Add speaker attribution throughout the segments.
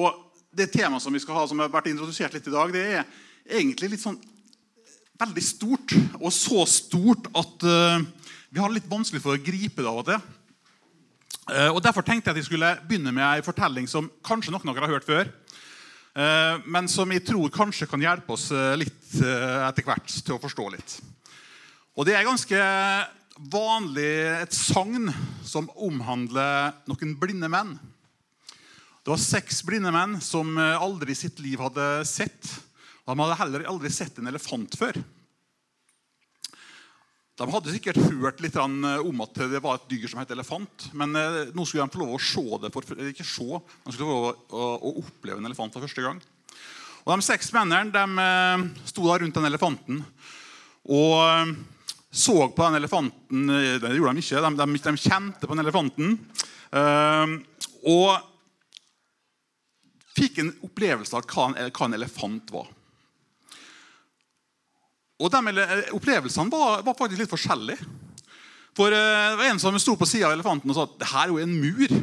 Speaker 1: Og Det temaet som vi skal ha, som har vært introdusert litt i dag, det er egentlig litt sånn veldig stort. Og så stort at uh, vi har litt vanskelig for å gripe det av og til. Uh, og Derfor tenkte jeg at jeg skulle begynne med ei fortelling som kanskje noen av dere har hørt før. Uh, men som jeg tror kanskje kan hjelpe oss litt etter hvert til å forstå litt. Og Det er ganske vanlig et sagn som omhandler noen blinde menn. Det var seks blinde menn som eh, aldri i sitt liv hadde sett. De hadde heller aldri sett en elefant før. De hadde sikkert hørt litt eh, om at det var et dyr som het elefant. Men eh, nå skulle de få lov å se det for, ikke se, de skulle få lov å, å, oppleve en elefant for første gang. Og De seks mennene de sto da rundt den elefanten og så på den elefanten. Det gjorde de ikke. De, de, de kjente på den elefanten. Og fikk en opplevelse av hva en, hva en elefant var. Og de Opplevelsene var, var, faktisk litt forskjellige. For uh, Det var en som sto på sida av elefanten og sa at det her er jo en mur.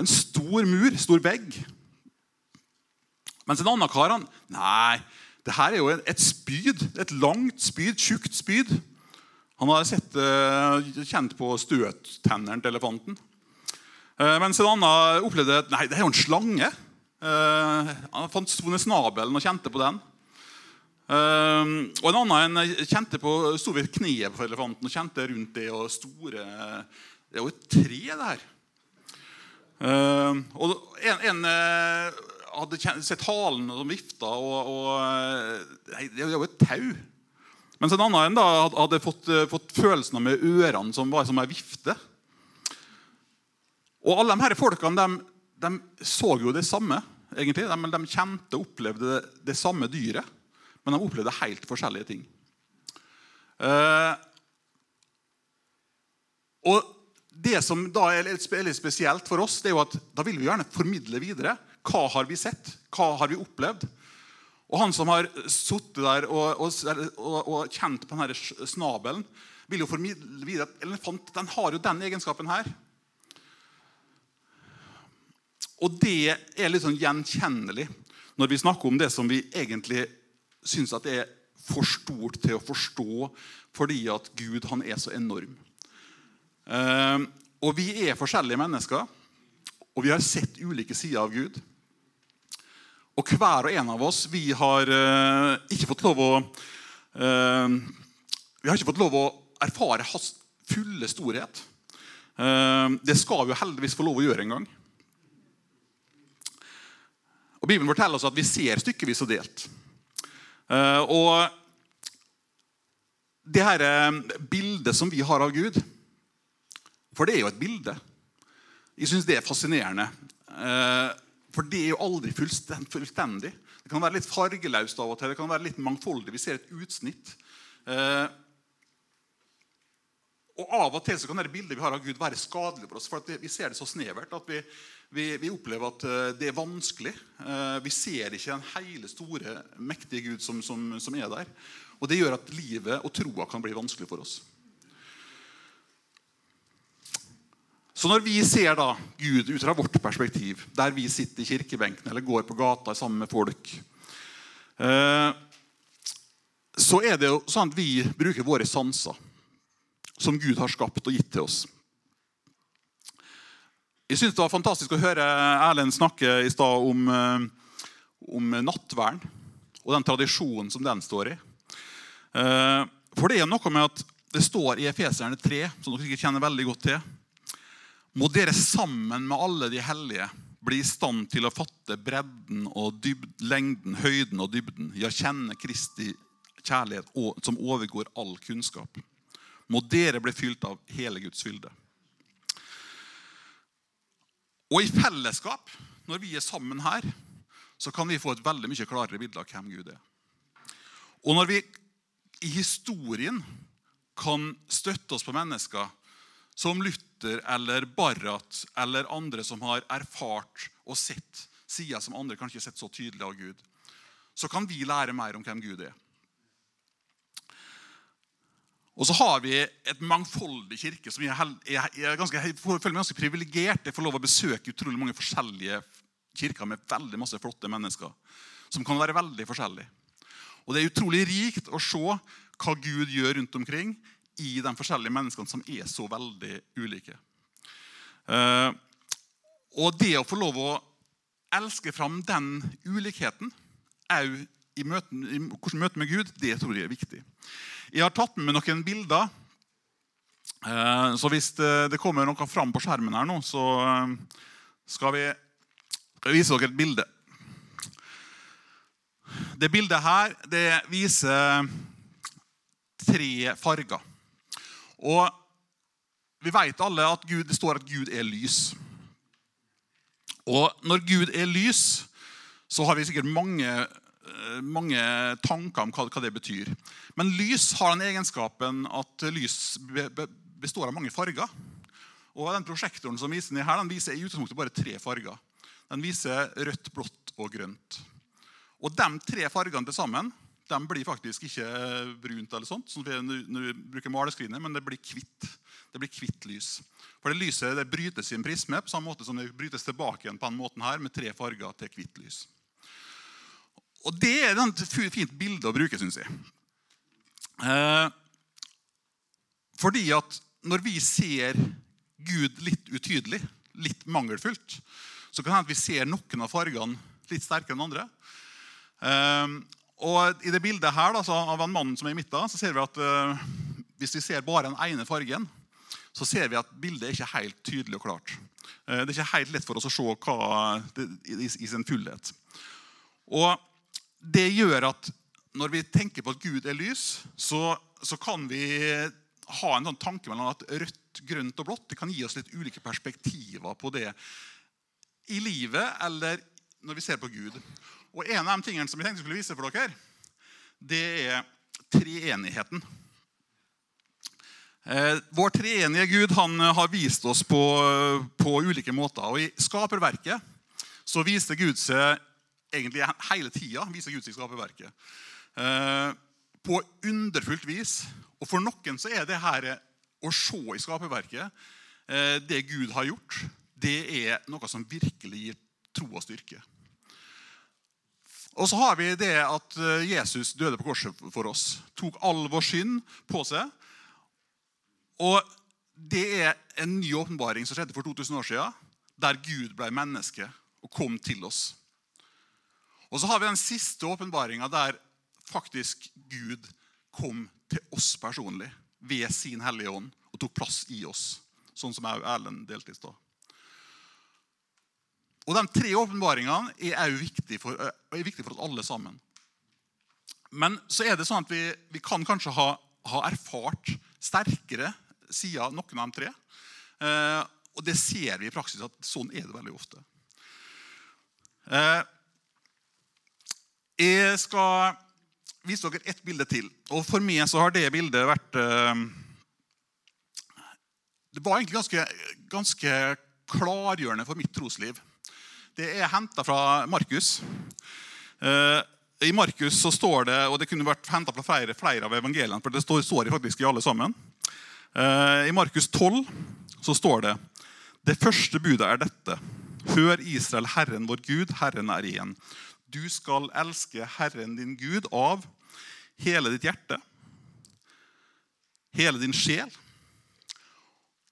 Speaker 1: En stor mur, stor vegg. Mens en annen kar han, Nei, det her er jo et spyd. Et langt spyd, tjukt spyd. Han har sett, uh, kjent på støttennene til elefanten. Uh, mens en annen opplevde at nei, det er jo en slange. Uh, han fant snabelen og kjente på den. Uh, og En annen en kjente på, sto ved kneet på elefanten og kjente rundt det. og store, Det er jo et tre, det her. Uh, og En, en hadde sett halen som vifta, og, og nei, det er jo et tau. Mens en annen da, hadde fått, fått følelsen av med ørene som var som ei vifte. Og alle de her folkene de, de så jo det samme egentlig. De, de kjente og opplevde det, det, samme dyret, men de opplevde helt forskjellige ting. Eh, og Det som da er litt spesielt for oss, det er jo at da vil vi gjerne formidle videre. Hva har vi sett? Hva har vi opplevd? Og han som har sittet der og, og, og, og, kjent på denne snabelen, vil jo formidle videre at den har jo den egenskapen her. Og det er litt sånn gjenkjennelig når vi snakker om det som vi egentlig syns er for stort til å forstå fordi at Gud han er så enorm. Uh, og vi er forskjellige mennesker, og vi har sett ulike sider av Gud. Og hver og en av oss vi har uh, ikke fått lov å uh, Vi har ikke fått lov å erfare hans fulle storhet. det skal vi jo heldigvis få lov å gjøre en gang. Og Bibelen forteller oss at vi ser stykkevis og delt. Eh, og det her eh, bildet som vi har av Gud For det er jo et bilde. Jeg syns det er fascinerende. Eh, for det er jo aldri fullstendig. Det kan være litt fargeløst av og til. Det kan være litt mangfoldig. Vi ser et utsnitt. Og Av og til så kan det bildet vi har av Gud, være skadelig for oss. for Vi ser det så snevert at vi, vi, vi, opplever at eh, det er vanskelig. Eh, vi ser ikke den hele, store, mektige Gud som, som, som er der. Og Det gjør at livet og troa kan bli vanskelig for oss. Så når vi ser da Gud ut fra vårt perspektiv, der vi sitter i kirkebenken eller går på gata sammen med folk, eh, så er det jo sånn at vi bruker våre sanser som Gud har skapt og gitt til oss. Jeg synes Det var fantastisk å høre Erlend snakke i stad om, eh, om nattvern og den tradisjonen som den står i. Eh, for det er noe med at det står i Efeserne 3, som dere sikkert kjenner veldig godt til Må dere sammen med alle de hellige bli i stand til å fatte bredden og dybden, lengden, høyden og dybden. Ja, kjenne Kristi kjærlighet som overgår all kunnskap må dere bli fylt av hele Guds fylde. Og i fellesskap, når vi er sammen her, så kan vi få et veldig mye klarere bilde av hvem Gud er. Og når vi i historien kan støtte oss på mennesker som Luther eller Barrat eller andre som har erfart og sett sider som andre kanskje har sett så tydelig av Gud, så kan vi lære mer om hvem Gud er. Og så har vi et mangfoldig kirke som jeg, er, er ganske, jeg føler meg ganske privilegert. Jeg får lov å besøke utrolig mange forskjellige kirker med veldig masse flotte mennesker som kan være veldig forskjellige. Og Det er utrolig rikt å se hva Gud gjør rundt omkring i de forskjellige menneskene som er så veldig ulike. Eh, og det å få lov å elske fram den ulikheten òg i, møten, i hvordan møte med Gud, det tror jeg er viktig. Jeg har tatt med noen bilder. Eh, så hvis det kommer noe fram på skjermen her nå, så eh, skal vi, vise dere et bilde. Det bildet her det viser tre farger. Og vi vet alle at Gud, det står at Gud er lys. Og når Gud er lys, så har vi sikkert mange, mange tanker om hva, det betyr. Men lys har den egenskapen at lys består av mange farger. Og den Prosjektoren som viser ned her, den viser i utgangspunktet bare tre farger. Den viser rødt, blått og grønt. Og de tre fargene til sammen de blir faktisk ikke brunt, eller sånt, når vi bruker maleskrinet, men det blir kvitt. Det blir kvitt lys. For det lyset det brytes i en prisme på samme måte som det brytes tilbake igjen på denne måten her, med tre farger til hvitt lys. Og Det er et fint bilde å bruke, syns jeg. Eh, fordi at når vi ser Gud litt utydelig, litt mangelfullt, så kan det hende at vi ser noen av fargene litt sterkere enn andre. Eh, og I det bildet her da, av en mann som er i midten, så ser vi at uh, hvis vi ser bare den ene fargen, så ser vi at bildet er ikke helt tydelig og klart. Det er ikke helt lett for oss å se hva det, i, i, sin fullhet. Og Det gjør at når vi tenker på at Gud er lys, så, så kan vi ha en sånn tanke mellom at rødt, grønt og blått det kan gi oss litt ulike perspektiver på det i livet eller når vi ser på Gud. Og En av de tingene som jeg tenkte skulle vise for dere, det er treenigheten. Eh, vår treenige Gud han har vist oss på, på, ulike måter. Og I skaperverket så viser Gud seg egentlig hele tida viser Gud seg i skaperverket. Eh, på underfullt vis. Og For noen så er det her å se i skaperverket, eh, det Gud har gjort, det er noe som virkelig gir tro og styrke. Og så har vi det at eh, Jesus døde på korset for oss. Tok all vår synd på seg. Og det er en ny åpenbaring som skjedde for 2000 år siden, der Gud ble menneske og kom til oss. Og så har vi den siste åpenbaringa der faktisk Gud kom til oss personlig ved sin Hellige Ånd og tok plass i oss, sånn som Erlend delte i stad. Og De tre åpenbaringene er også viktige for, er viktige for oss alle sammen. Men så er det sånn at vi, vi kan kanskje ha, ha, erfart sterkere sider noen av de tre. Eh, og det ser vi i praksis at sånn er det veldig ofte. Eh, jeg skal vise dere ett bilde til. Og For meg så har det bildet vært eh, Det var egentlig ganske, ganske klargjørende for mitt trosliv det er henta fra Markus. Eh, I Markus så står det, og det kunne vært henta fra flere, flere, av evangeliene, for det står, står faktisk i alle sammen. Eh, I Markus 12 så står det det første budet er dette. Hør Israel, Herren vår Gud, Herren er én. Du skal elske Herren din Gud av hele ditt hjerte, hele din sjel,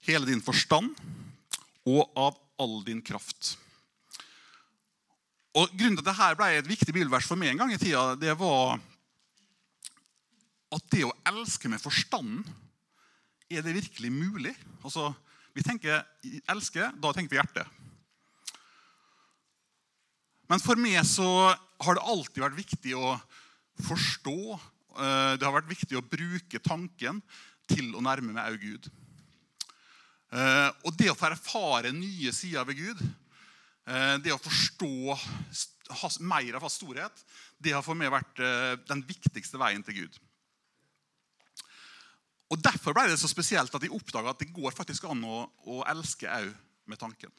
Speaker 1: hele din forstand og av all din kraft. Og Grunnen til at dette ble et viktig bibelvers for meg en gang i tida, det var at det å elske med forstanden Er det virkelig mulig? Altså, Vi tenker elske, da tenker vi hjerte. Men for meg så har det alltid vært viktig å forstå. Eh, det har vært viktig å bruke tanken til å nærme meg òg Gud. Eh, og det å få erfare nye sider ved Gud Eh, det å forstå mer av hans storhet, det har for meg vært den viktigste veien til Gud. Og Derfor ble det så spesielt at jeg oppdaga at det går faktisk an å, å elske òg med tanken.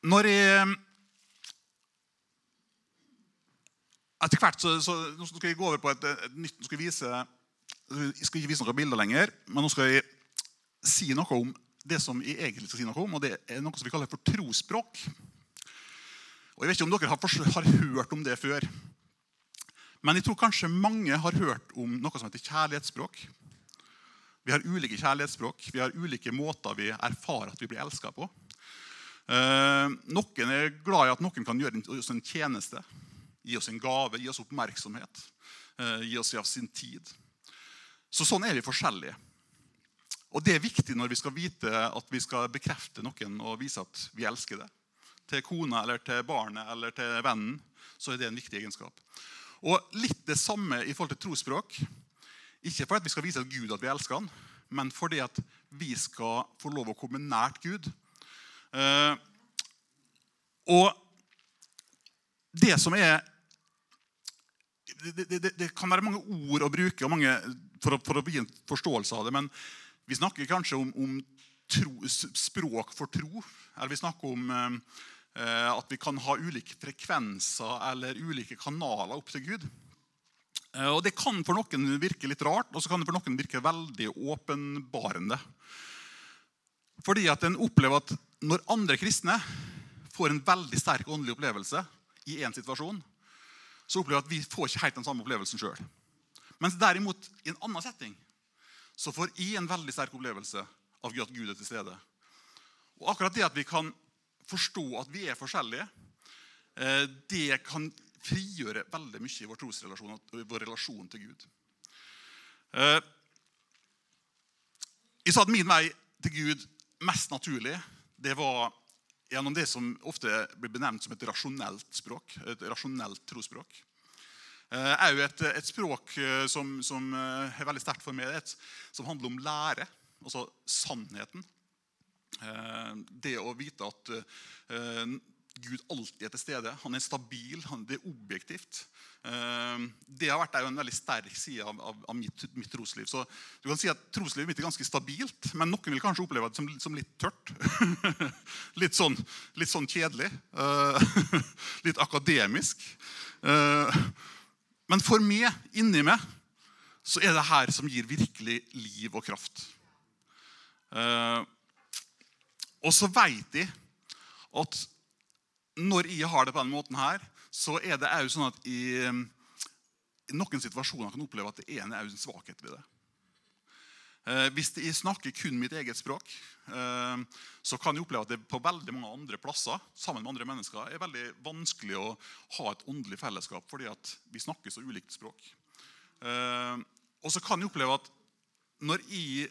Speaker 1: Når jeg Etter hvert så, så Nå skal jeg gå over på et, et nytt skal jeg, vise, jeg skal ikke vise noen bilder lenger, men nå skal jeg si noe om det som jeg egentlig skal si noe om, og det er noe som vi kaller for trosspråk. Og Jeg vet ikke om dere har, har hørt om det før. Men jeg tror kanskje mange har hørt om noe som heter kjærlighetsspråk. Vi har ulike kjærlighetsspråk. Vi har ulike måter vi erfarer at vi blir elska på. Eh, noen er glad i at noen kan gjøre oss en tjeneste. Gi oss en gave, gi oss oppmerksomhet. Eh, gi oss av sin tid. Så sånn er vi forskjellige. Og det er viktig når vi skal vite at vi skal bekrefte noen og vise at vi elsker det. Til kona eller til barnet eller til vennen så er det en viktig egenskap. Og litt det samme i forhold til trosspråk. Ikke for at vi skal vise Gud at vi elsker han, men fordi at vi skal få lov å komme nært Gud. Eh, og det som er det, det, det, kan være mange ord å bruke for, å, for å gi en forståelse av det. Men vi snakker kanskje om, om tro, språk for tro. Eller vi snakker om eh, at vi kan ha ulike frekvenser eller ulike kanaler opp til Gud. Eh, og Det kan for noen virke litt rart, og så kan det for noen virke veldig åpenbarende. Fordi at en opplever at når andre kristne får en veldig sterk åndelig opplevelse i en situasjon, så opplever at vi får ikke helt den samme opplevelsen sjøl. Mens derimot i en annen setting så får jeg en veldig sterk opplevelse av at Gud er til stede. Og akkurat det at vi kan forstå at vi er forskjellige, eh, det kan frigjøre veldig mye i vår trosrelasjon og vår relasjon til Gud. Eh, jeg sa at min vei til Gud mest naturlig det var gjennom det som ofte blir benevnt som et rasjonelt språk. Et rasjonelt trosspråk. Òg eh, et, et, språk eh, som, som, eh, er veldig sterkt for meg, som handler om lære. Altså sannheten. Det å vite at Gud alltid er til stede. Han er stabil, han, det er objektivt. Ehm, det har vært en veldig sterk side av, av, av mitt, mitt, trosliv. Så du kan si at Troslivet mitt er ganske stabilt, men noen vil kanskje oppleve det som, som litt tørt. litt, sånn, litt, sånn, kjedelig. Eh, litt akademisk. Eh, men for meg, inni meg, så er det her som gir virkelig liv og kraft. Eh, og så veit de at når jeg har det på denne måten her, så er det òg sånn at i, i, noen situasjoner kan jeg oppleve at det ene er en svakhet ved det. Eh, hvis jeg snakker kun mitt eget språk, eh, så kan jeg oppleve at det på veldig mange andre plasser sammen med andre mennesker er veldig vanskelig å ha et åndelig fellesskap fordi at vi snakker så ulikt språk. Eh, og så kan jeg oppleve at når jeg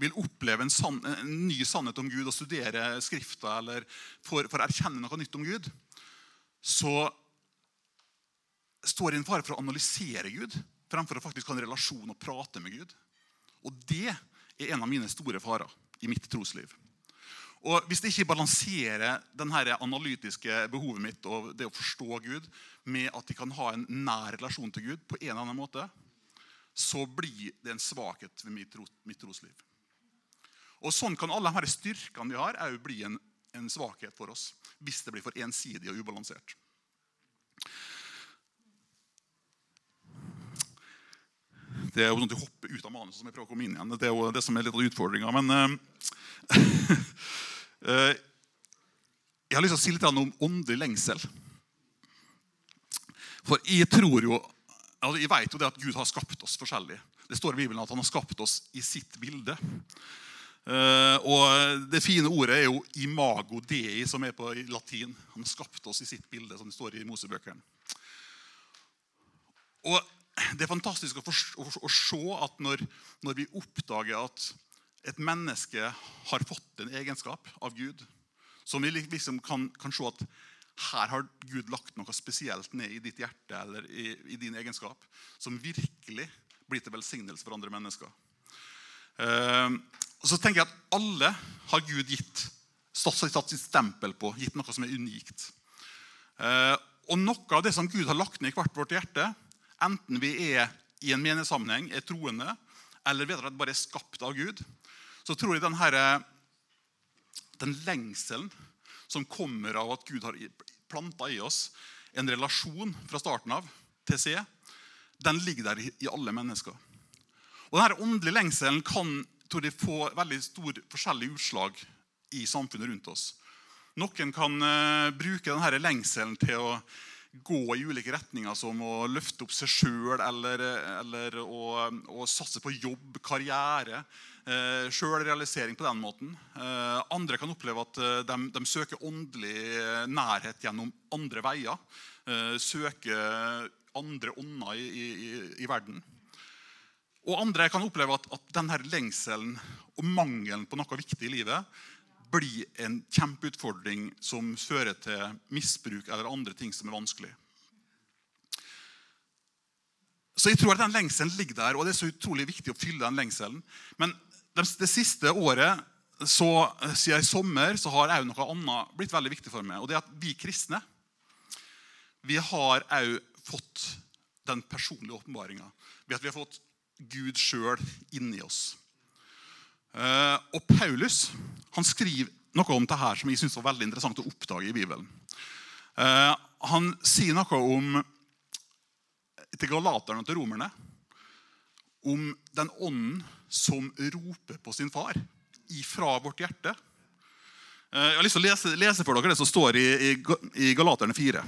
Speaker 1: vil oppleve en, sann, en, ny sannhet om Gud og studere Skrifta eller får, å erkjenne noe nytt om Gud, så står det en fare for å analysere Gud fremfor å faktisk ha en relasjon og prate med Gud. Og det er en av mine store farer i mitt trosliv. Og Hvis jeg ikke balanserer denne analytiske behovet mitt og det å forstå Gud med at jeg kan ha en nær relasjon til Gud, på en eller annen måte, så blir det en svakhet ved mitt, mitt trosliv. Og Sånn kan alle de styrkene vi har, òg bli en, en, svakhet for oss. Hvis det blir for ensidig og ubalansert. Det er jo sånn at Du hopper ut av manuset som jeg prøver å komme inn igjen. Det er jo det som er litt av utfordringa. Men uh, jeg har lyst til å si litt om åndelig lengsel. For jeg tror jo altså Jeg vet jo det at Gud har skapt oss forskjellig. Det står i Bibelen at han har skapt oss i sitt bilde. Uh, og Det fine ordet er jo 'imago dei', som er på latin. Han har skapt oss i sitt bilde, som det står i Mosebøkene. Og Det er fantastisk å, for, å, å se at når, når, vi oppdager at et menneske har fått en egenskap av Gud, som vi liksom kan, kan se at her har Gud lagt noe spesielt ned i ditt hjerte eller i, i din egenskap, som virkelig blir til velsignelse for andre mennesker. Uh, og så tenker jeg at alle har Gud gitt satt sitt stempel på, gitt noe som er unikt. Eh, og noe av det som Gud har lagt ned i hvert vårt hjerte, enten vi er i en menighetssammenheng, er troende, eller vi bare er skapt av Gud, så tror jeg den, her, den lengselen som kommer av at Gud har planta i oss en relasjon fra starten av til C, den ligger der i alle mennesker. Og denne åndelige lengselen kan tror det får veldig stor forskjellige utslag i samfunnet rundt oss. Noen kan uh, bruke denne lengselen til å gå i ulike retninger, som å løfte opp seg sjøl eller, eller å, å, satse på jobb, karriere. Uh, Sjølrealisering på den måten. Uh, andre kan oppleve at de, de, søker åndelig nærhet gjennom andre veier. Søker andre ånder i, i, i verden. Og andre kan oppleve at, at denne lengselen og mangelen på noe viktig i livet blir en kjempeutfordring som fører til misbruk eller andre ting som er vanskelig. Så jeg tror at den lengselen ligger der, og det er så utrolig viktig å fylle den lengselen. Men det, siste året, så, siden i sommer, så har òg noe annet blitt veldig viktig for meg. Og det er at vi kristne vi har òg fått den personlige åpenbaringa. Ved at vi har fått Gud sjøl inni oss. Eh, og Paulus han skriver noe om det her som jeg synes var veldig interessant å oppdage i Bibelen. Eh, han sier noe om til galaterne og til romerne om den ånden som roper på sin far ifra vårt hjerte. Eh, jeg har lyst til å lese, lese for dere det som står i, i, i Galaterne 4.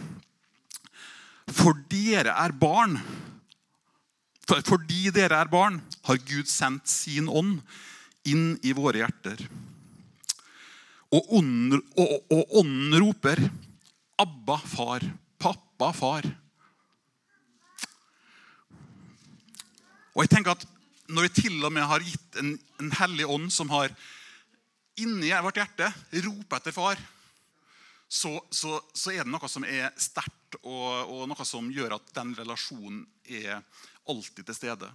Speaker 1: For dere er barn fordi dere er barn, har Gud sendt sin ånd inn i våre hjerter. Og ånden, og, og ånden roper, 'Abba, far. Pappa, far'. Og jeg tenker at Når vi til og med har gitt en, en hellig ånd som har inni vårt hjerte roper etter far, så, så, så, er det noe som er sterkt, og, og, noe som gjør at den relasjonen er alltid til stede.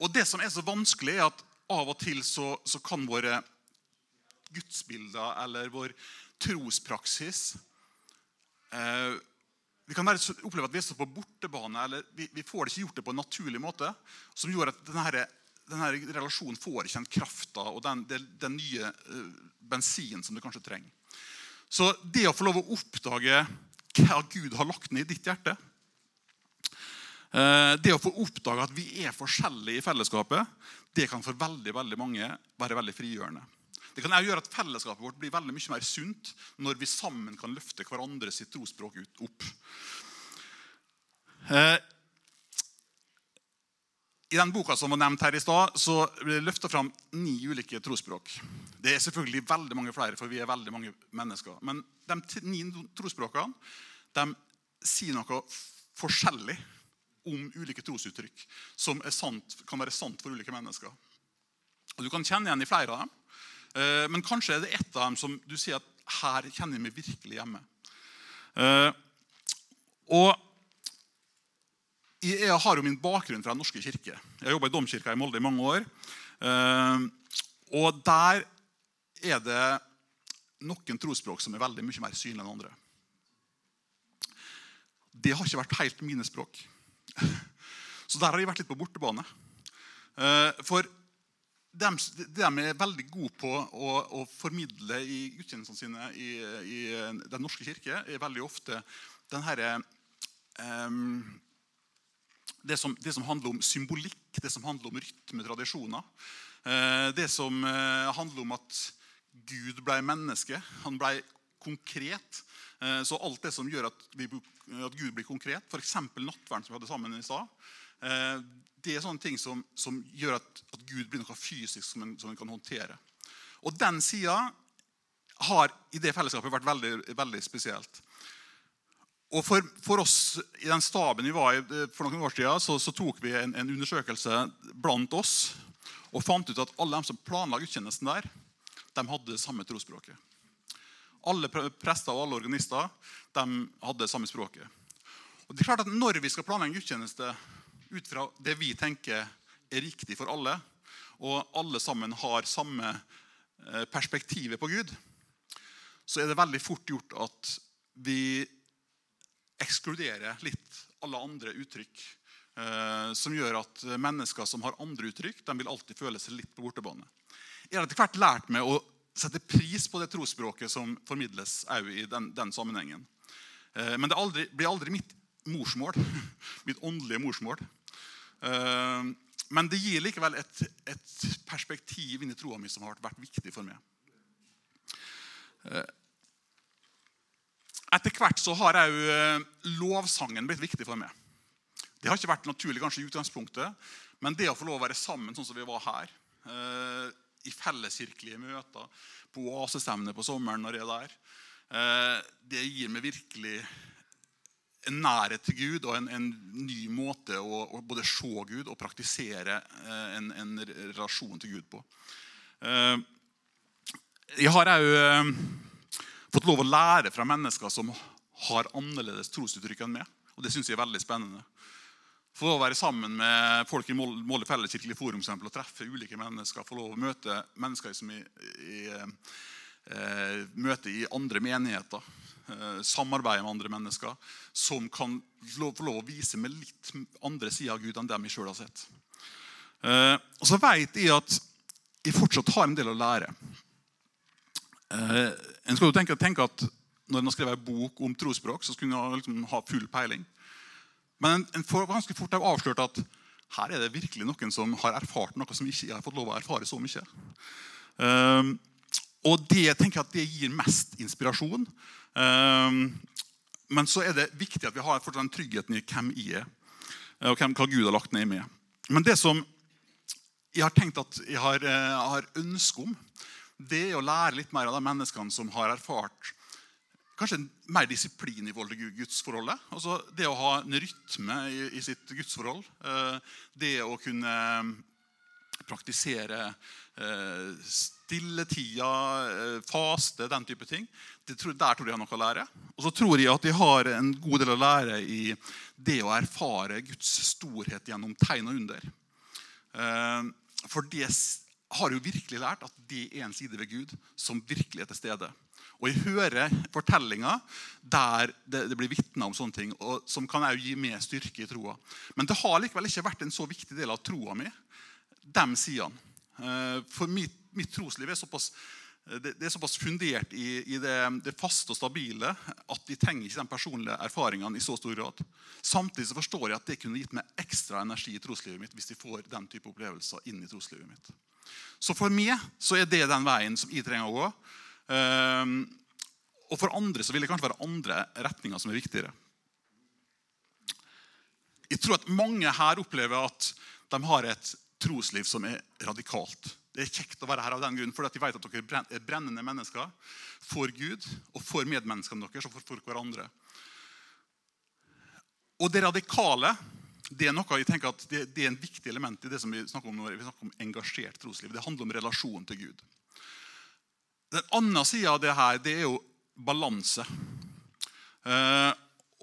Speaker 1: Og Det som er så vanskelig, er at av og til så, så kan våre gudsbilder eller vår trospraksis eh, Vi kan være, oppleve at vi er så på bortebane, eller vi, vi, får det ikke gjort det på en naturlig måte. Som gjør at denne, denne relasjonen får ikke den krafta og den, den, den nye eh, bensinen som du kanskje trenger. Så det å få lov å oppdage hva Gud har lagt ned i ditt hjerte, det å få oppdage at vi er forskjellige i fellesskapet, det kan for veldig veldig mange være veldig frigjørende. Det kan gjøre at fellesskapet vårt blir veldig mye mer sunt når vi sammen kan løfte hverandre sitt trosspråk opp. Eh, I den boka som var nevnt her i stad, så ble det løfta fram ni ulike trosspråk. Det er selvfølgelig veldig mange flere, for vi er veldig mange mennesker. Men de ni trosspråkene de sier noe forskjellig om ulike trosuttrykk som sant, kan være sant for ulike mennesker. Og Du kan kjenne igjen i flere av dem, eh, men kanskje er det ett av dem som du sier at her kjenner jeg meg virkelig hjemme. Eh, og Jeg har jo min bakgrunn fra Den norske kirke. Jeg har jobba i domkirka i Molde i mange år. Eh, og der er det noen trosspråk som er veldig mye mer synlige enn andre. Det har ikke vært helt mine språk. Så der har de vært litt på bortebane. Eh, for de, er veldig gode på å, å formidle i gudstjenestene sine i, i, Den norske kirke, er veldig ofte den herre um, det, det som handler om symbolikk, det som handler om rytmetradisjoner. Det som handler om at Gud ble menneske. Han ble konkret. Uh, så alt det som gjør at vi at Gud blir konkret. F.eks. nattverden som vi hadde sammen i stad. Eh, det er sånne ting som, som gjør at, at, Gud blir noe fysisk som en, som en kan håndtere. Og den sida har i det fellesskapet vært veldig, veldig spesielt. Og for, for, oss i den staben vi var i eh, for noen år siden, så, så tok vi en, en, undersøkelse blant oss og fant ut at alle de som planla gudstjenesten der, de hadde det samme trosspråket. Alle prester og alle organister de hadde samme språket. Og det er klart at Når vi skal planlegge en gudstjeneste ut fra det vi tenker er riktig for alle, og alle sammen har samme eh, perspektivet på Gud, så er det veldig fort gjort at vi ekskluderer litt alle andre uttrykk. Eh, som gjør at mennesker som har andre uttrykk, de vil alltid føle seg litt på bortebane. Jeg har etter hvert lært meg å setter pris på det trosspråket som formidles òg i den, den, sammenhengen. Eh, men det aldri, blir aldri mitt morsmål, mitt åndelige morsmål. Eh, men det gir likevel et, et perspektiv inn i troa mi som har vært viktig for meg. Eh, etter hvert så har òg lovsangen blitt viktig for meg. Det har ikke vært naturlig kanskje i utgangspunktet, men det å få lov å være sammen sånn som vi var her, i felleskirkelige møter, på oasestevne på sommeren når jeg er der, det gir meg virkelig en nærhet til Gud og en, en ny måte å, å, både se Gud og praktisere en, en relasjon til Gud på. Jeg har òg fått lov å lære fra mennesker som har annerledes trosuttrykk enn meg. Og det syns jeg er veldig spennende. Få lov å være sammen med folk i Molde felleskirkelig forum og treffe ulike mennesker. Få lov å møte mennesker som i, i eh, møte i andre menigheter. Eh, samarbeide med andre mennesker som kan få lov å vise med litt andre sider av Gud enn dem jeg sjøl har sett. Eh, og så vet jeg at jeg fortsatt har en del å lære. Eh, en skal jo tenke, tenke, at Når en har skrevet en bok om trosspråk, så skulle en liksom ha full peiling. Men en, en får ganske fort avslørt at her er det virkelig noen som har erfart noe som ikke jeg har fått lov å erfare så mye. Um, og det tenker jeg at det gir mest inspirasjon. Um, men så er det viktig at vi har den tryggheten i hvem jeg er, og hvem, hva Gud har lagt ned i meg. Men det som jeg har tenkt at jeg har, jeg har ønske om, det er å lære litt mer av de menneskene som har erfart kanskje mer disiplin i gudsforholdet. Altså det å ha en rytme i, i sitt gudsforhold. Eh, det å kunne eh, praktisere eh, stilletida, faste, den type ting. Tror, der tror jeg har noe å lære. Og så tror jeg at de har en god del å lære i det å erfare Guds storhet gjennom tegn og under. For det har jo virkelig lært at det er en side ved Gud som virkelig er til stede. Og Jeg hører fortellinger der det, blir vitna om sånne ting, og som kan også gi mer styrke i troa. Men det har likevel ikke vært en så viktig del av troa mi, de sidene. Eh, for mitt, mitt trosliv er såpass det, det, er såpass fundert i, i det, det, faste og stabile at de trenger ikke de personlige erfaringene i så stor grad. Samtidig så forstår jeg at det kunne gitt meg ekstra energi i troslivet mitt hvis de får den type opplevelser inn i troslivet mitt. Så for meg så er det den veien som jeg trenger å gå. Um, og for andre så vil det kanskje være andre retninger som er viktigere. Jeg tror at mange her opplever at de har et trosliv som er radikalt. Det er kjekt å være her av den grunn, fordi de vet at dere er brennende mennesker for Gud og for medmenneskene deres og for, for hverandre. Og det radikale det er noe jeg tenker at det, det, er en viktig element i det som vi snakker om når vi snakker om engasjert trosliv. Det handler om relasjonen til Gud. Den andre sida av det her det er jo balanse. Eh,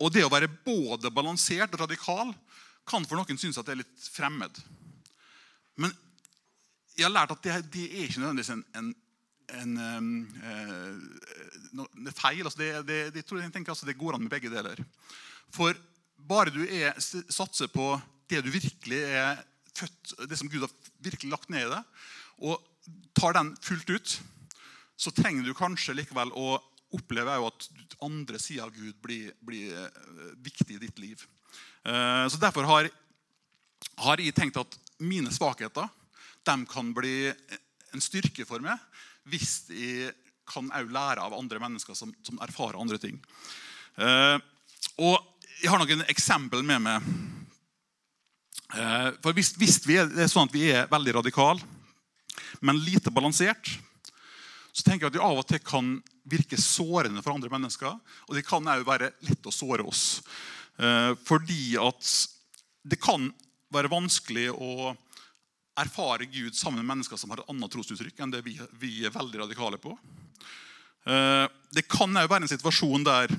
Speaker 1: og det å være både balansert og radikal kan for noen synes at det er litt fremmed. Men jeg har lært at det, det er ikke nødvendigvis en, en, en, en eh, feil. Altså det, det, det, jeg tenker altså det går an med begge deler. For bare du er, satser på det du virkelig er født, det som Gud har virkelig lagt ned i det, og tar den fullt ut, så trenger du kanskje likevel å oppleve at andre sider av Gud blir, blir eh, viktig i ditt liv. Eh, så Derfor har, har, jeg tenkt at mine svakheter kan bli en styrke for meg hvis jeg kan også lære av andre mennesker som, som erfarer andre ting. Eh, og jeg har noen eksempel med meg. For hvis, hvis vi er, det er sånn at vi er veldig radikale, men lite balansert, så tenker jeg at de av og til kan virke sårende for andre mennesker. Og de kan òg være lett å såre oss. Eh, fordi at det kan være vanskelig å erfare Gud sammen med mennesker som har et annet trosuttrykk enn det vi, er veldig radikale på. Eh, det kan òg være en situasjon der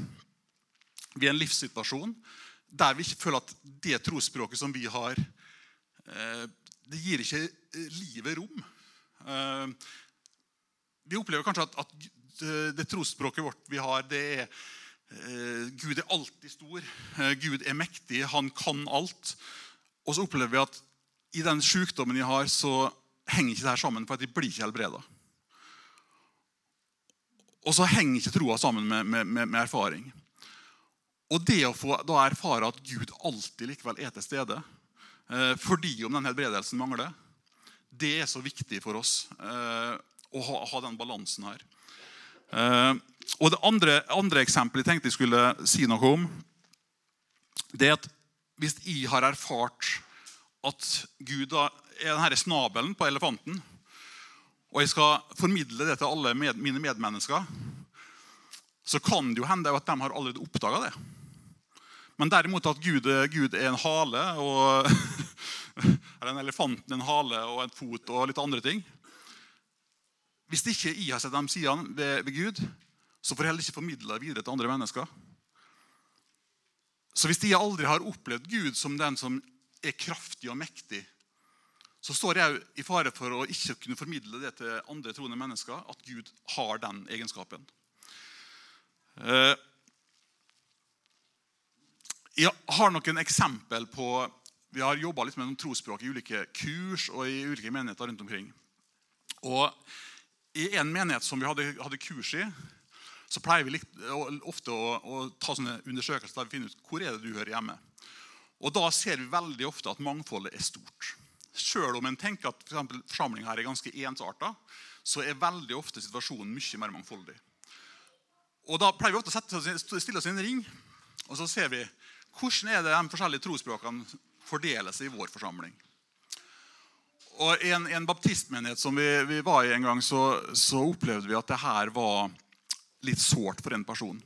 Speaker 1: vi er en livssituasjon der vi ikke føler at det trosspråket som vi har, eh, det gir ikke livet rom. Eh, vi opplever kanskje at, at det trosspråket vårt vi har, det er eh, Gud er alltid stor. Gud er mektig. Han kan alt. Og så opplever vi at i den sykdommen jeg har, så henger ikke det her sammen, for at jeg blir ikke helbreda. Og så henger ikke troa sammen med, med, med erfaring. Og det å få da erfare at Gud alltid likevel er til stede, eh, fordi om den helbredelsen mangler. Det er så viktig for oss eh, å ha, ha, den balansen her. Eh, og Det andre, andre eksempelet jeg tenkte jeg skulle si noe om, det er at hvis jeg har erfart at Gud da er denne snabelen på elefanten, og jeg skal formidle det til alle med, mine medmennesker, så kan det jo hende at de har allerede oppdaga det. Men derimot at Gud, Gud er en hale, og Eller en elefanten en hale og en fot og litt andre ting Hvis ikke jeg har sett de sidene ved, ved Gud, så får jeg heller ikke formidle det videre til andre mennesker. Så hvis jeg aldri har opplevd Gud som den som er kraftig og mektig, så står jeg i fare for å ikke kunne formidle det til andre troende mennesker, at Gud har den egenskapen. Eh, jeg har noen eksempel på Vi har jobba litt med noen trosspråk i ulike kurs og i ulike menigheter rundt omkring. Og I en menighet som vi hadde, hadde kurs i, så pleier vi ofte å, å, ta sånne undersøkelser der vi finner ut hvor er det du hører hjemme. Og Da ser vi veldig ofte at mangfoldet er stort. Selv om en tenker at for forsamlinga her er ganske ensarta, så er veldig ofte situasjonen mye mer mangfoldig. Og Da pleier vi ofte å sette, stille oss i en ring, og så ser vi hvordan er det de forskjellige trosspråkene fordeler seg i vår forsamling. Og I en, en baptistmenighet som vi, vi, var i en gang, så, så opplevde vi at det her var litt sårt for en person.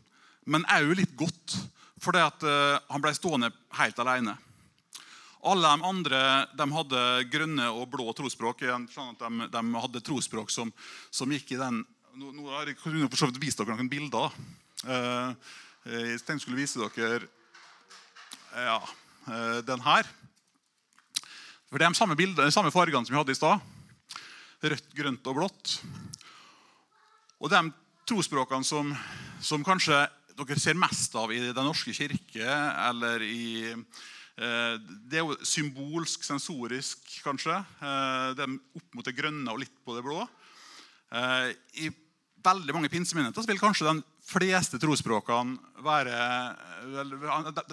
Speaker 1: Men òg litt godt, fordi at uh, han ble stående helt alene. Alle de andre de hadde grønne og blå trosspråk. Sånn de, de hadde trosspråk som, som, gikk i den Nå, nå har jeg for så vidt vist dere noen bilder. Uh, jeg tenkte jeg skulle vise dere ja, den her. For Det er de samme, bildene, de samme fargene som vi hadde i stad. Rødt, grønt og blått. Og de trosspråkene som, som kanskje dere ser mest av i Den norske kirke eller i Eh, det er jo symbolsk, sensorisk, kanskje. Eh, det er opp mot det grønne og litt på det blå. Eh, I veldig mange pinsemenigheter vil kanskje de fleste trosspråkene være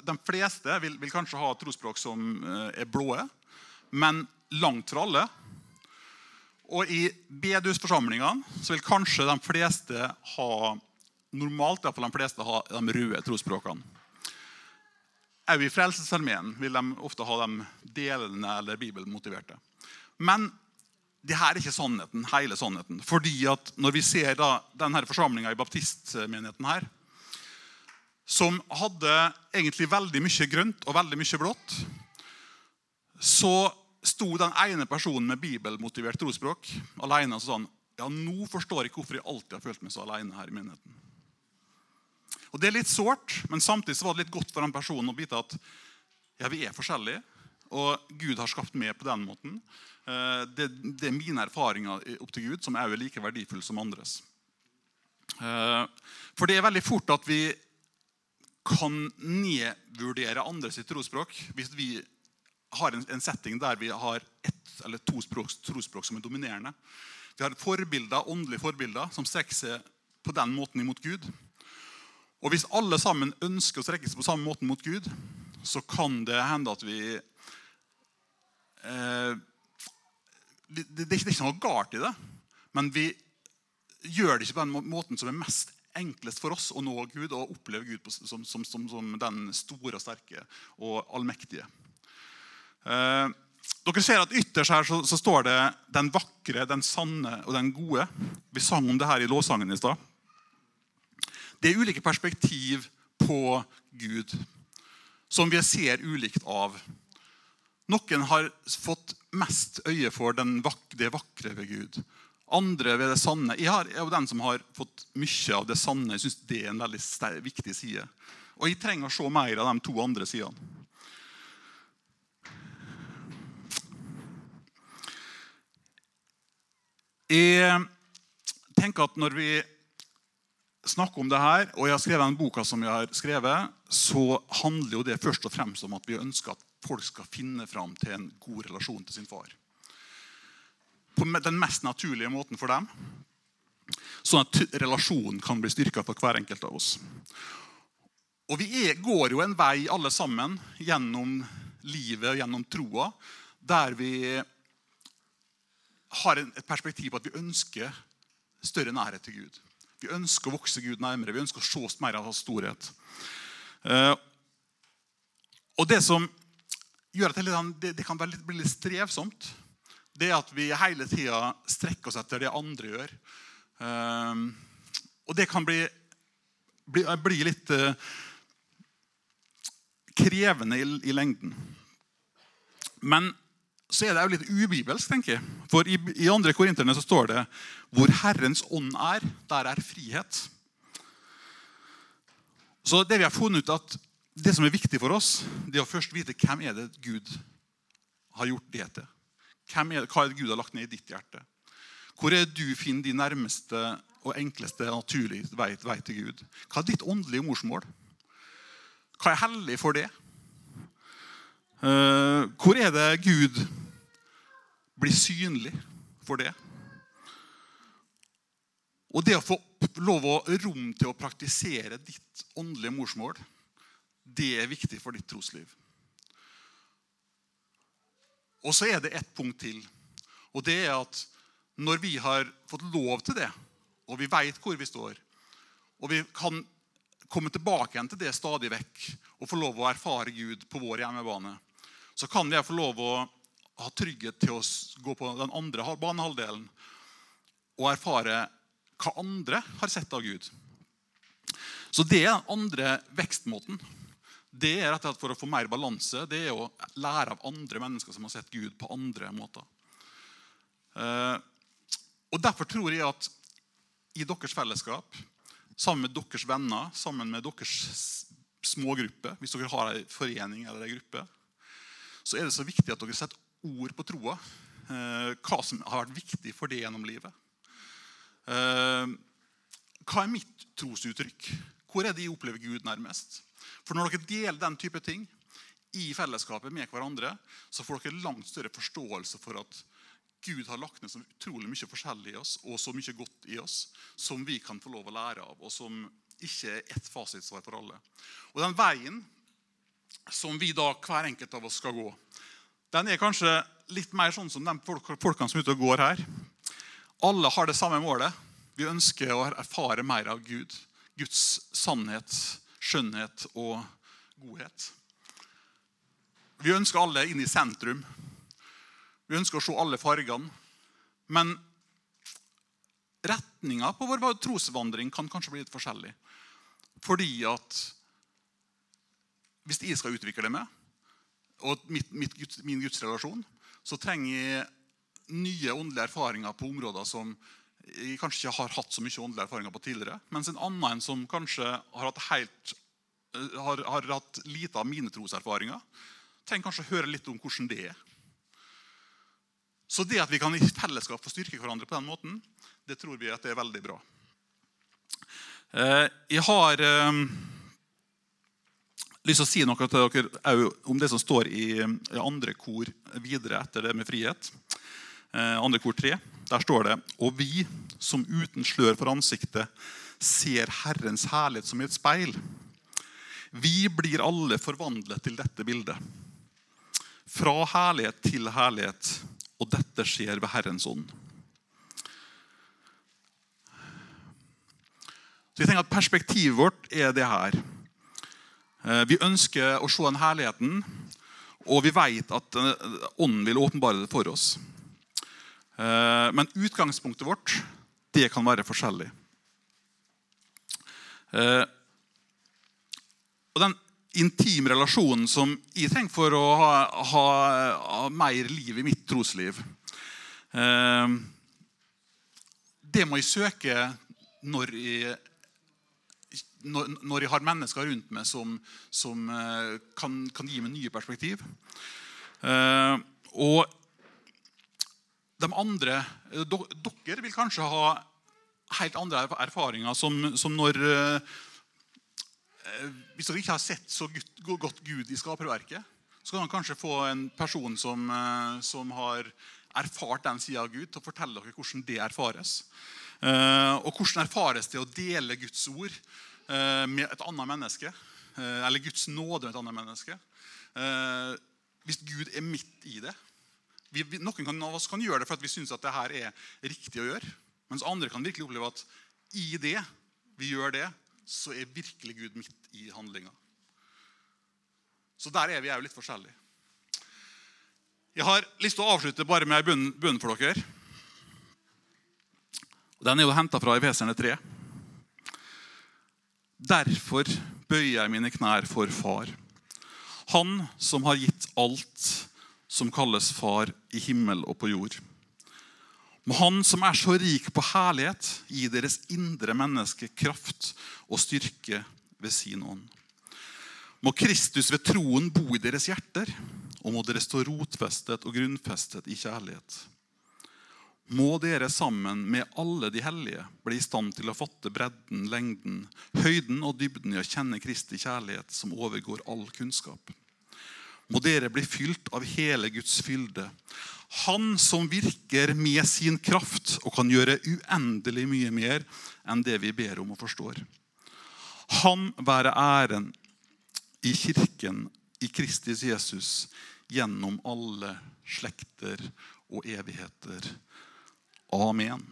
Speaker 1: De fleste vil, kanskje ha trosspråk som er blå, men langt fra alle. Og i bedehusforsamlingene vil kanskje de fleste ha normalt i hvert fall de fleste ha de røde trosspråkene. Òg i Frelsesarmeen vil de ofte ha de delene eller bibelmotiverte. Men det her er ikke sannheten, hele sannheten. Fordi at når vi ser da denne forsamlinga i baptistmenigheten her, som hadde egentlig veldig mye grønt og veldig mye blått, så sto den ene personen med bibelmotivert trosspråk alene og sånn Ja, nå forstår jeg ikke hvorfor jeg alltid har følt meg så alene her i menigheten. Og Det er litt sårt, men samtidig så var det litt godt for den personen å vite at ja, vi er forskjellige. Og Gud har skapt meg på den måten. Eh, det, det er mine erfaringer opp til Gud som er like verdifulle som andres. Eh, for det er veldig fort at vi kan nedvurdere andres trosspråk hvis vi har en, setting der vi har ett eller to trosspråk som er dominerende. Vi har forbilder, åndelige forbilder som strekker seg på den måten imot Gud. Og hvis alle sammen ønsker å strekke seg på samme måten mot Gud, så kan det hende at vi eh, det, det, det, er ikke noe galt i det, men vi gjør det ikke på den måten som er mest enklest for oss å nå Gud og oppleve Gud som, som, som, som den store, og sterke og allmektige. Eh, dere ser at Ytterst her så, så, står det 'den vakre, den sanne og den gode'. Vi sang om det her i lovsangen i stad. Det er ulike perspektiv på Gud som vi ser ulikt av. Noen har fått mest øye for vakre, det vakre ved Gud. Andre ved det sanne. Jeg er jo den som har fått mye av det sanne. Jeg synes Det er en veldig viktig side. Og jeg trenger å se mer av de to andre sidene. Jeg tenker at når vi snakker om det her, og jeg har skrevet den boka som jeg har skrevet, så handler jo det først og fremst om at vi ønsker at folk skal finne fram til en god relasjon til sin far. På den mest naturlige måten for dem. Sånn at relasjonen kan bli styrka for hver enkelt av oss. Og Vi er, går jo en vei alle sammen gjennom livet og gjennom troa, der vi har et perspektiv på at vi ønsker større nærhet til Gud. Vi ønsker å vokse Gud nærmere. Vi ønsker å se oss mer av hans storhet. Eh, og det som gjør at det, det kan bli litt strevsomt, det er at vi hele tida strekker oss etter det andre gjør. Um, og det kan bli, bli, bli litt uh, krevende i, i, lengden. Men så er det jo litt ubibelsk, tenker jeg. For i, i andre korinterne så står det hvor Herrens ånd er, der er frihet. Så det vi har funnet ut at det som er viktig for oss, det er å først vite hvem er det Gud har gjort det til. Er det, hva er det Gud har lagt ned i ditt hjerte? Hvor er det du finner de nærmeste og enkleste naturlige vei, vei til Gud? Hva er ditt åndelige morsmål? Hva er hellig for det? Uh, hvor er det Gud blir synlig for det? Og det å få lov og rom til å praktisere ditt åndelige morsmål det er viktig for ditt trosliv. Og så er det ett punkt til. Og det er at når vi har fått lov til det, og vi veit hvor vi står, og vi kan komme tilbake igjen til det stadig vekk og få lov å erfare Gud på vår hjemmebane, så kan jeg få lov å ha trygghet til å gå på den andre banehalvdelen og erfare hva andre har sett av Gud. Så det er den andre vekstmåten det er rett og slett for å få mer balanse. Det er å lære av andre mennesker som har sett Gud på andre måter. Eh, og Derfor tror jeg at i deres fellesskap, sammen med deres venner, sammen med deres smågrupper, hvis dere har en forening eller en gruppe, så er det så viktig at dere setter ord på troa. Eh, hva som har vært viktig for det gjennom livet. Eh, hva er mitt trosuttrykk? Hvor er det jeg opplever Gud nærmest? For når dere deler den type ting i fellesskapet med hverandre, så får dere langt større forståelse for at Gud har lagt ned så utrolig mye forskjellig i oss og så mye godt i oss som vi kan få lov å lære av, og som ikke ett fasitsvar for alle. Og den veien som vi da, hver enkelt av oss skal gå, den er kanskje litt mer sånn som de folkene som er ute og går her. Alle har det samme målet. Vi ønsker å erfare mer av Gud. Guds sannhet skjønnhet og godhet. Vi ønsker alle inn i sentrum. Vi ønsker å se alle fargene. Men retninga på vår trosvandring kan kanskje bli litt forskjellig. Fordi at hvis jeg skal utvikle meg, og mitt, mitt, min gudsrelasjon, så trenger jeg nye åndelige erfaringer på områder som jeg kanskje ikke har hatt så mye åndelige erfaringer på tidligere. Mens en annen som kanskje har hatt, helt, eh, har, har hatt lite av mine troserfaringer, trenger kanskje å høre litt om hvordan det er. Så det at vi kan i fellesskap få styrke hverandre på den måten, det tror vi at det er veldig bra. Eh, jeg har eh, lyst til å si noe til dere om det som står i andre kor videre etter det med frihet. Eh, andre kor tre. Der står det Og vi som uten slør for ansiktet ser Herrens herlighet som i et speil. Vi blir alle forvandlet til dette bildet. Fra herlighet til herlighet. Og dette skjer ved Herrens ånd. Så jeg tenker at Perspektivet vårt er det her. Eh, vi ønsker å se den herligheten, og vi vet at eh, ånden vil åpenbare det for oss. Eh, men utgangspunktet vårt det kan være forskjellig. Og den intime relasjonen som jeg trenger for å ha, ha, ha mer liv i mitt trosliv, det må jeg søke når jeg, når jeg har mennesker rundt meg som, som kan, kan, gi meg nye perspektiv. Og de andre, eh, Dere vil kanskje ha helt andre erfaringer, som, som når eh, eh, Hvis dere ikke har sett så godt Gud i skaperverket, så kan dere kanskje få en person som, som har erfart den sida av Gud, til å fortelle dere hvordan det erfares. Og hvordan erfares det å dele Guds ord med et annet menneske? Eller Guds nåde med et annet menneske? hvis Gud er midt i det. Vi, noen av oss kan gjøre det for at vi syns at det her er riktig å gjøre. Mens andre kan virkelig oppleve at i det vi gjør det, så er virkelig Gud midt i handlinga. Så der er vi òg litt forskjellige. Jeg har lyst til å avslutte bare med ei bønn for dere. Den er jo henta fra Efeserne 3. Derfor bøyer jeg mine knær for Far. Han som har gitt alt som kalles Far i himmel og på jord. Må Han som er så rik på herlighet, gi deres indre menneske kraft og styrke ved sin ånd. Må Kristus ved troen bo i deres hjerter, og må dere stå rotfestet og grunnfestet i kjærlighet må dere sammen med alle de hellige bli i stand til å fatte bredden, lengden, høyden og dybden i å kjenne Kristi kjærlighet som overgår all kunnskap. Må dere bli fylt av hele Guds fylde. Han som virker med sin kraft og kan gjøre uendelig mye mer enn det vi ber om og forstår. Han være æren i kirken i Kristis Jesus gjennom alle slekter og evigheter. Amen.